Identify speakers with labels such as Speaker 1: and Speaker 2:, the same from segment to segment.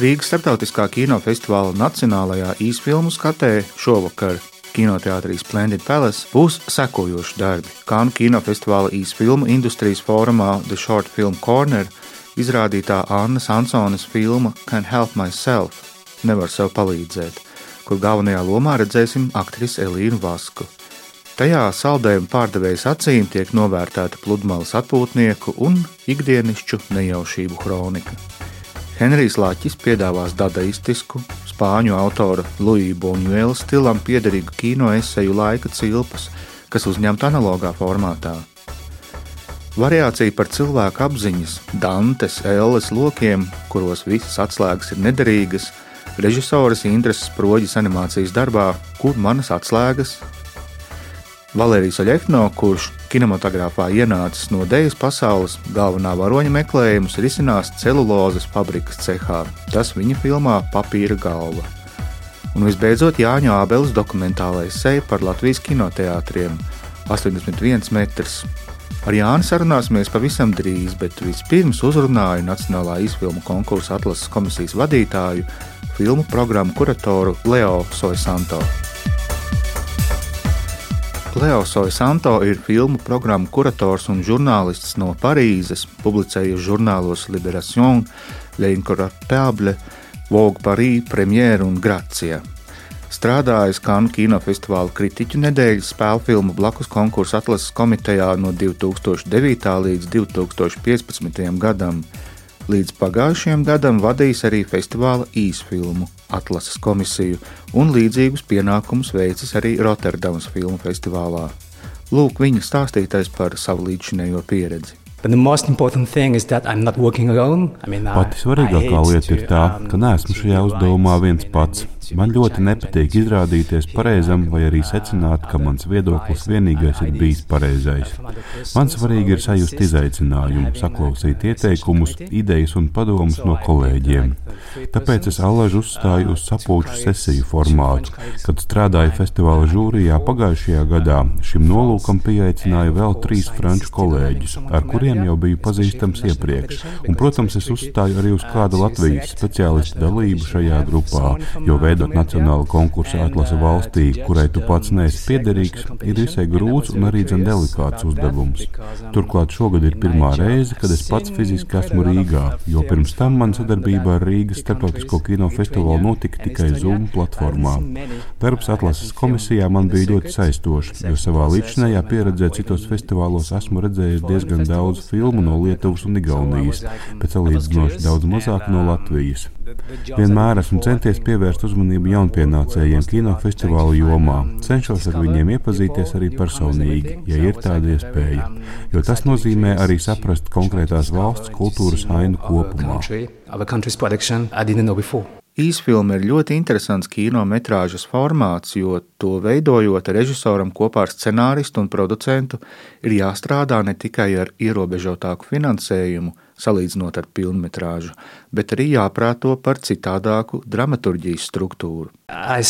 Speaker 1: Rīgas starptautiskā kinofestivāla nacionālajā īsfilmu skatē šovakar kinoteātrī Splendid Palace būs sekojoši darbi. Kānu kinofestivāla īsfilmu industrijas fórumā The Short Film Corner izrādītā Annas Ansonas filma Can Help Myself - Nevar sev palīdzēt, kur galvenajā lomā redzēsim aktrisi Elīnu Vasku. Tajā saldējuma pārdevējas acīm tiek novērtēta pludmales atpūtnieku un ikdienišķu nejaušību kronika. Henrijs Lāķis piedāvās dadaistisku, spāņu autora Luija Bonjuela stilam piederīgu kino eseju laika cilpas, kas uzņemta analogā formātā. Variācija par cilvēku apziņas, Dantes, Elles lokiem, kuros visas atslēgas ir nederīgas, režisoras Indras Sproģis animācijas darbā, kur manas atslēgas. Valērijas Oļekno, kurš kinematogrāfā ienācis no dēļas pasaules, galvenā varoņa meklējumus risinās celulozes fabrikas cehā. Tas viņa filmā Papīra galva. Un visbeidzot Jāņa Ābeles dokumentālais seja par Latvijas kinoteātriem - 81 metrs. Ar Jānu sarunāsimies pavisam drīz, bet vispirms uzrunāju Nacionālā izfilmu konkursa atlases komisijas vadītāju, filmu programmu kuratoru Leo Soisanto. Leo Soisanto ir filmu programmu kurators un žurnālists no Parīzes, publicējuši žurnālos Liberation, L'Incorruptible, Vogue Paris, Premiere un Gracija. Strādājis Kanu kinofestivāla kritiķu nedēļas spēļu filmu blakus konkursu atlases komitejā no 2009. līdz 2015. gadam. Līdz pagājušajam gadam vadījis arī festivāla īsfilmu atlases komisiju un līdzīgus pienākumus veicis arī Rotterdamas filmu festivālā. Lūk, viņa stāstītais par savu līdzinējo pieredzi.
Speaker 2: I mean,
Speaker 3: Pati svarīgākā lieta ir tā, ka neesmu šajā uzdevumā viens pats. Man ļoti nepatīk izrādīties pareizam vai arī secināt, ka mans viedoklis vienīgais ir bijis pareizais. Man svarīgi ir sajust izaicinājumu, saklausīt ieteikumus, idejas un padomus no kolēģiem. Tāpēc es allaž uzstāju uz sapulču sesiju formātu. Kad strādāju festivāla žūrijā pagājušajā gadā, šim nolūkam pieaicināju vēl trīs franču kolēģus, ar kuriem jau biju pazīstams iepriekš. Un, protams, es uzstāju arī uz kādu Latvijas speciālistu dalību šajā grupā, jo veidojot veidot nacionālu konkursu atlasi valstī, kurai tu pats neesi piederīgs, ir visai grūts un arī dzen delikāts uzdevums. Turklāt šogad ir pirmā reize, kad es pats fiziski esmu Rīgā, jo pirms tam man sadarbība ar Rīgas starptautisko kino festivālu notika tikai Zoom platformā. Darbs atlases komisijā man bija ļoti saistošs, jo savā līdzinājā pieredzē citos festivālos esmu redzējis diezgan daudz filmu no Lietuvas un Igaunijas, bet salīdzinoši daudz mazāk no Latvijas. Vienmēr esmu centies pievērst uzmanību jaunpienācējiem kinofestivālu jomā. Cenšos ar viņiem iepazīties arī personīgi, ja ir tāda iespēja, jo tas nozīmē arī saprast konkrētās valsts kultūras ainu kopumā.
Speaker 1: Īsfilma ir ļoti interesants kinometrāžas formāts, jo to veidojot režisoram kopā ar scenāristu un producentu ir jāstrādā ne tikai ar ierobežotāku finansējumu, salīdzinot ar filmu, bet arī jāprāto par citādāku dramaturģijas struktūru.
Speaker 3: Time,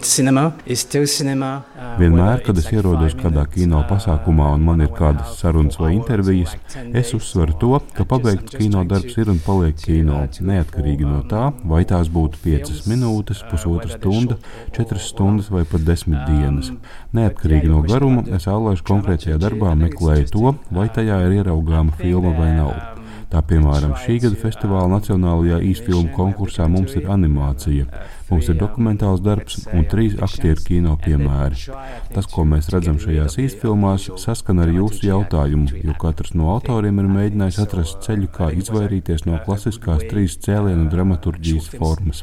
Speaker 3: cinema, cinema, uh, Vienmēr, kad es ierodos kādā kino uh, pasākumā un man ir kādas sarunas vai intervijas, es uzsveru to, ka pabeigts kino darbs ir un paliek kino, neatkarīgi no tā, vai tās būtu 5 minūtes, uh, pusotra stunda, 4 stundas vai pat 10 dienas. Neatkarīgi no garuma, es ālaišu konkrētajā darbā meklēju to, vai tajā ir ieraugāma filma vai nav. Tā piemēram, šī gada festivāla Nacionālajā īsfilmu konkursā mums ir animācija, mums ir dokumentāls darbs un trīs aktieru kino piemēri. Tas, ko mēs redzam šajās īsfilmās, saskan ar jūsu jautājumu, jo katrs no autoriem ir mēģinājis atrast ceļu, kā izvairīties no klasiskās trīs cēlienu dramaturģijas formas.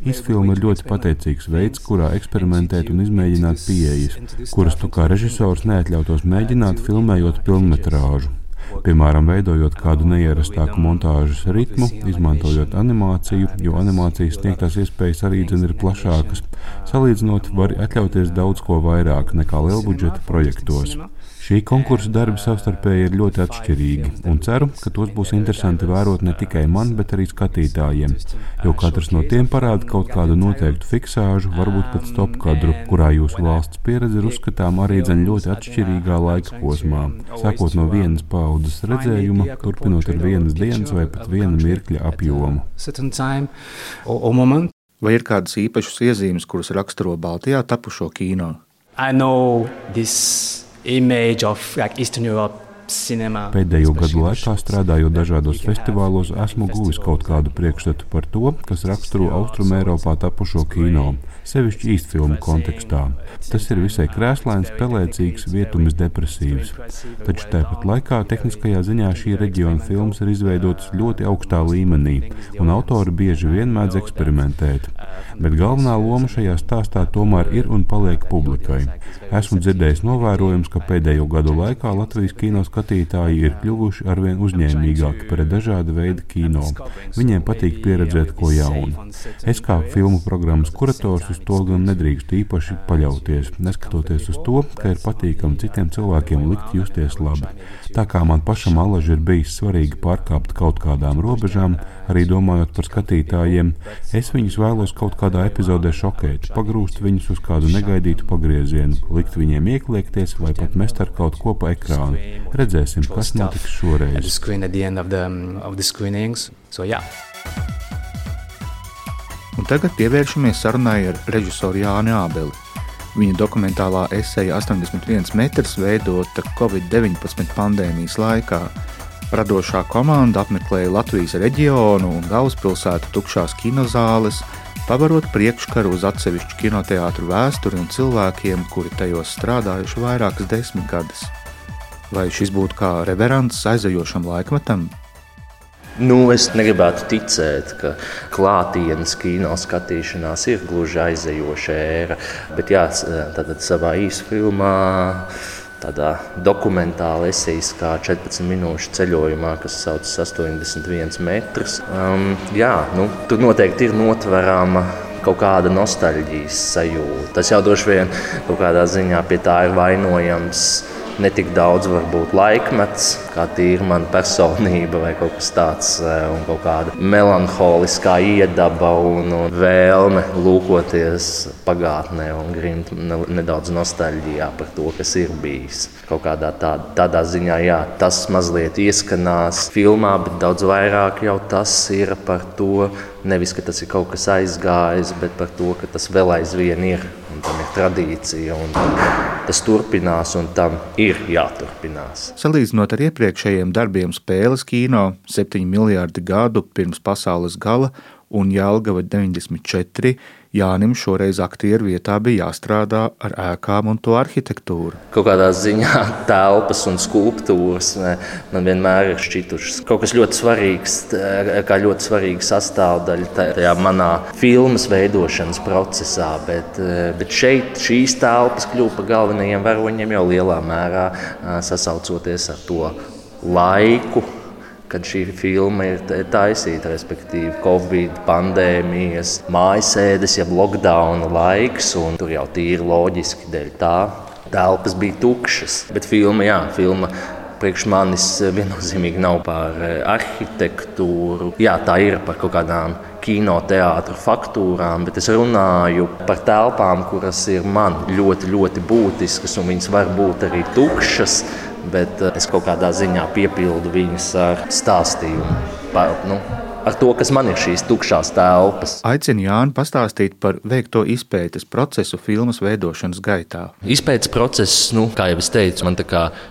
Speaker 3: Īsfilma ir ļoti pateicīgs veids, kurā eksperimentēt un izmēģināt pieejas, kuras tu kā režisors neatļautos mēģināt filmējot filmmetrāžu. Piemēram, veidojot kādu neierastāku montāžas ritmu, izmantojot animāciju, jo animācijas sniegtās iespējas arī dzen ir plašākas. Salīdzinot, var atļauties daudz ko vairāk nekā lielbudžeta projektos. Šī konkursa darbi savstarpēji ir ļoti atšķirīgi, un ceru, ka tos būs interesanti vērot ne tikai man, bet arī skatītājiem, jo katrs no tiem parāda kaut kādu noteiktu fiksāžu, varbūt pat stop kadru, kurā jūsu valsts pieredze ir uzskatām arī dzen ļoti atšķirīgā laika posmā, sākot no vienas paudzes redzējuma, turpinot ar vienas dienas vai pat viena mirkļa apjomu.
Speaker 1: Vai ir kādas īpašas iezīmes, kuras raksturo Baltijā tapušo kino? I know this image of like Eastern Europe
Speaker 3: Pēdējo gadu laikā, strādājot dažādos festivālos, esmu guvis kaut kādu priekšstatu par to, kas raksturo Austrumēropā tapušo kino sevišķi īstfilmu kontekstā. Tas ir visai krēslains, pelēcīgs, vietumis depresīvs. Taču tāpat laikā tehniskajā ziņā šī reģiona filmas ir izveidotas ļoti augstā līmenī, un autori bieži vien mēdz eksperimentēt. Bet galvenā loma šajā stāstā tomēr ir un paliek publikai. Esmu dzirdējis novērojums, ka pēdējo gadu laikā Latvijas kino skatītāji ir kļuvuši arvien uzņēmīgāki pret dažādu veidu kino. Viņiem patīk pieredzēt ko jaunu. Es kā filmu programmas kurators uz to gan nedrīkst īpaši paļauties, neskatoties uz to, ka ir patīkami citiem cilvēkiem likt justies labi. Tā kā man pašam alaži ir bijis svarīgi pārkāpt kaut kādām robežām, arī domājot par skatītājiem, es viņus vēlos kaut kādā epizodē šokēt, pagrūst viņus uz kādu negaidītu pagriezienu, likt viņiem iekliekties vai pat mest ar kaut ko pa ekrānu. Redzēsim, kas notiks šoreiz. So, yeah.
Speaker 1: Un tagad pievēršamies sarunai ar režisoru Jāni Ābeli. Viņa dokumentālā esēja 81 metrs veidota Covid-19 pandēmijas laikā. Radošā komanda apmeklēja Latvijas reģionu un galvaspilsētu tukšās kinozāles, pavarot priekškaru uz atsevišķu kinoteātru vēsturi un cilvēkiem, kuri tajos strādājuši vairākas desmitgades. Vai šis būtu kā reverants aizejošam laikmetam?
Speaker 2: Nu, es negribētu ticēt, ka klātienes kino skatīšanās ir gluži aizejoša ēra. Bet jā, tātad savā īsfilmā, tādā dokumentālā eseiskā 14 minūšu ceļojumā, kas saucas 81 metrus. Um, jā, nu, tur noteikti ir notverama kaut kāda nostalģijas sajūta. Tas jau droši vien kaut kādā ziņā pie tā ir vainojams ne tik daudz varbūt laikmets, kā tīra mana personība vai kaut kas tāds, eh, un kaut kāda melanholiskā iedaba un, un vēlme lūkoties pagātnē un grimt nedaudz nostalģijā par to, kas ir bijis. Kaut kādā tādā, tādā ziņā, jā, tas mazliet ieskanās filmā, bet daudz vairāk jau tas ir par to, nevis, ka tas ir kaut kas aizgājis, bet par to, ka tas vēl aizvien ir un tam ir tradīcija. Tas turpinās, un tam ir jāturpinās.
Speaker 1: Salīdzinot ar iepriekšējiem darbiem, spēles kino 7 miljardi gadu pirms pasaules gala un Jālgava 94 Jānim šoreiz aktieru vietā bija jāstrādā ar ēkām un to arhitektūru.
Speaker 2: Kaut kādā ziņā telpas un skulptūras man vienmēr ir šķitušas kaut kas ļoti svarīgs, kā ļoti svarīga sastāvdaļa tajā manā filmas veidošanas procesā. Bet, bet šeit šīs telpas kļuva par galvenajiem varoņiem jau lielā mērā sasaucoties ar to laiku kad šī filma ir taisīta, respektīvi, Covid pandēmijas, mājasēdes, jeb lockdown laiks, un tur jau tīri loģiski dēļ tā. Telpas bija tukšas, bet filma, jā, filma priekš manis viennozīmīgi nav par eh, arhitektūru. Jā, tā ir par kaut kādām kinoteātru faktūrām, bet es runāju par telpām, kuras ir man ļoti, ļoti būtiskas, un viņas var būt arī tukšas bet eh, es kaut kādā ziņā piepildu viņus ar stāstījumu. Par, nu, ar to, kas man ir šīs tukšās telpas.
Speaker 1: Aicinu Jānu pastāstīt par veikto izpētes procesu filmas veidošanas gaitā.
Speaker 2: Izpētes process, nu, kā jau es teicu, man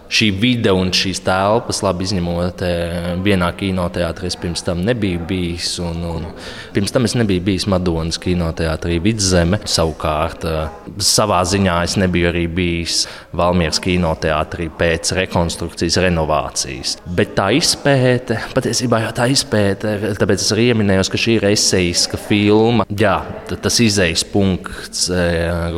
Speaker 2: šī vide un šīs telpas, labi izņemot eh, vienā kinoteātrī, es pirms tam nebiju bijis. Un, un pirms tam es nebiju bijis Madonas kinoteātrī Vidzeme. Savukārt, eh, savā ziņā es nebiju arī bijis Valmieras kinoteātrī pēc rekonstrukcijas, renovācijas. Bet tā izpēte, patiesībā jau tā izpēte Tāpēc es arī ieminēju, ka šī ir esejiska filma. Jā, tas izējas punkts e,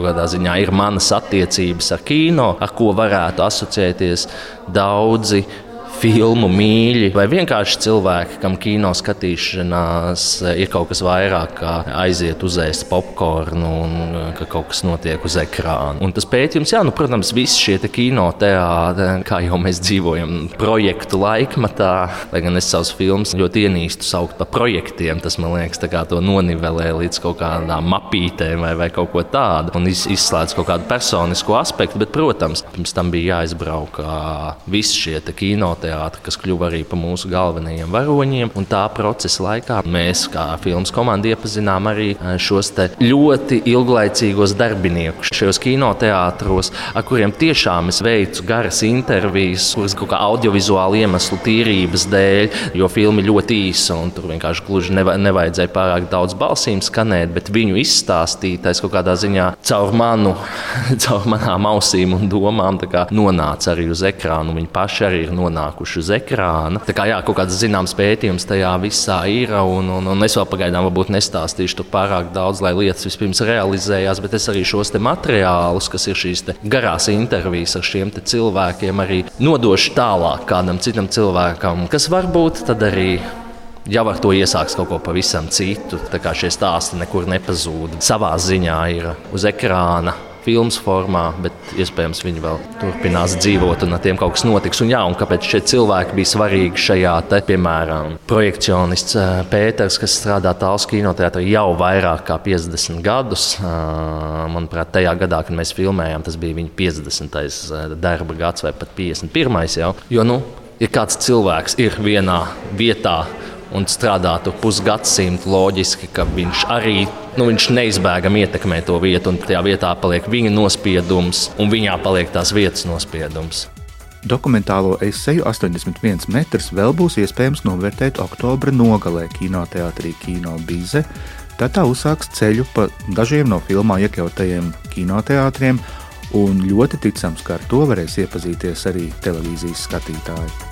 Speaker 2: kādā ziņā ir manas attiecības ar kino, ar ko varētu asociēties daudzi filmu mīļi, vai vienkārši cilvēki, kam kino skatīšanās eh, ir kaut kas vairāk, kā aiziet uzēst popkornu un eh, ka kaut kas notiek uz ekrāna. Un tas pētījums, jā, nu, protams, visi šie kino teātri, kā jau mēs dzīvojam projektu laikmatā, lai gan es savus filmus ļoti ienīstu saukt par projektiem, tas man liekas, to nonivelē līdz kaut kādām mapītēm vai, vai kaut ko tādu un iz, izslēdz kaut kādu personisko aspektu. Bet, protams, pirms tam bija jāizbrauc visi šie kino teātri kinoteātri, kas kļuva arī par mūsu galvenajiem varoņiem. Un tā procesa laikā mēs, kā filmas komanda, iepazinām arī eh, šos ļoti ilglaicīgos darbiniekus šajos kinoteātros, ar kuriem tiešām es veicu garas intervijas, kuras kaut kā audiovizuāli iemeslu tīrības dēļ, jo filma ļoti īsa un tur vienkārši gluži nevajadzēja pārāk daudz balsīm skanēt, bet viņu izstāstītais kaut kādā ziņā caur manu, caur manām ausīm un domām nonāca arī uz ekrānu. Viņi paši arī ir nonākuši uz ekrāna. Tā kā jā, kaut kāds zināms pētījums tajā visā ir, un, un, un es vēl pagaidām varbūt nestāstīšu pārāk daudz, lai lietas vispirms realizējās, bet es arī šos materiālus, kas ir šīs garās intervijas ar šiem cilvēkiem, arī nodošu tālāk kādam citam cilvēkam, kas varbūt tad arī jau ar to iesāks kaut ko pavisam citu. Tā kā šie stāsti nekur nepazūd. Savā ziņā ir uz ekrāna. Filmas formā, bet iespējams viņi vēl turpinās dzīvot, un ar tiem kaut kas notiks. Un, jā, un kāpēc šie cilvēki bija svarīgi šajā, te, piemēram, projekcionists eh, Pēters, kas strādā tālāk kinoteātrī jau vairāk kā 50 gadus. Eh, manuprāt, tajā gadā, kad mēs filmējām, tas bija viņa 50. Eh, darba gads vai pat 51. jau. Jo, nu, ja kāds cilvēks ir vienā vietā, un strādātu pusgadsimtu, loģiski, ka viņš arī nu, viņš neizbēgami ietekmē to vietu, un tajā vietā paliek viņa nospiedums, un viņā paliek tās vietas nospiedums.
Speaker 1: Dokumentālo eseju 81 metrus vēl būs iespējams novērtēt oktobra nogalē kinoteātrī Kino Bīze. Tad tā uzsāks ceļu pa dažiem no filmā iekļautajiem kinoteātriem, un ļoti ticams, ka ar to varēs iepazīties arī televīzijas skatītāji.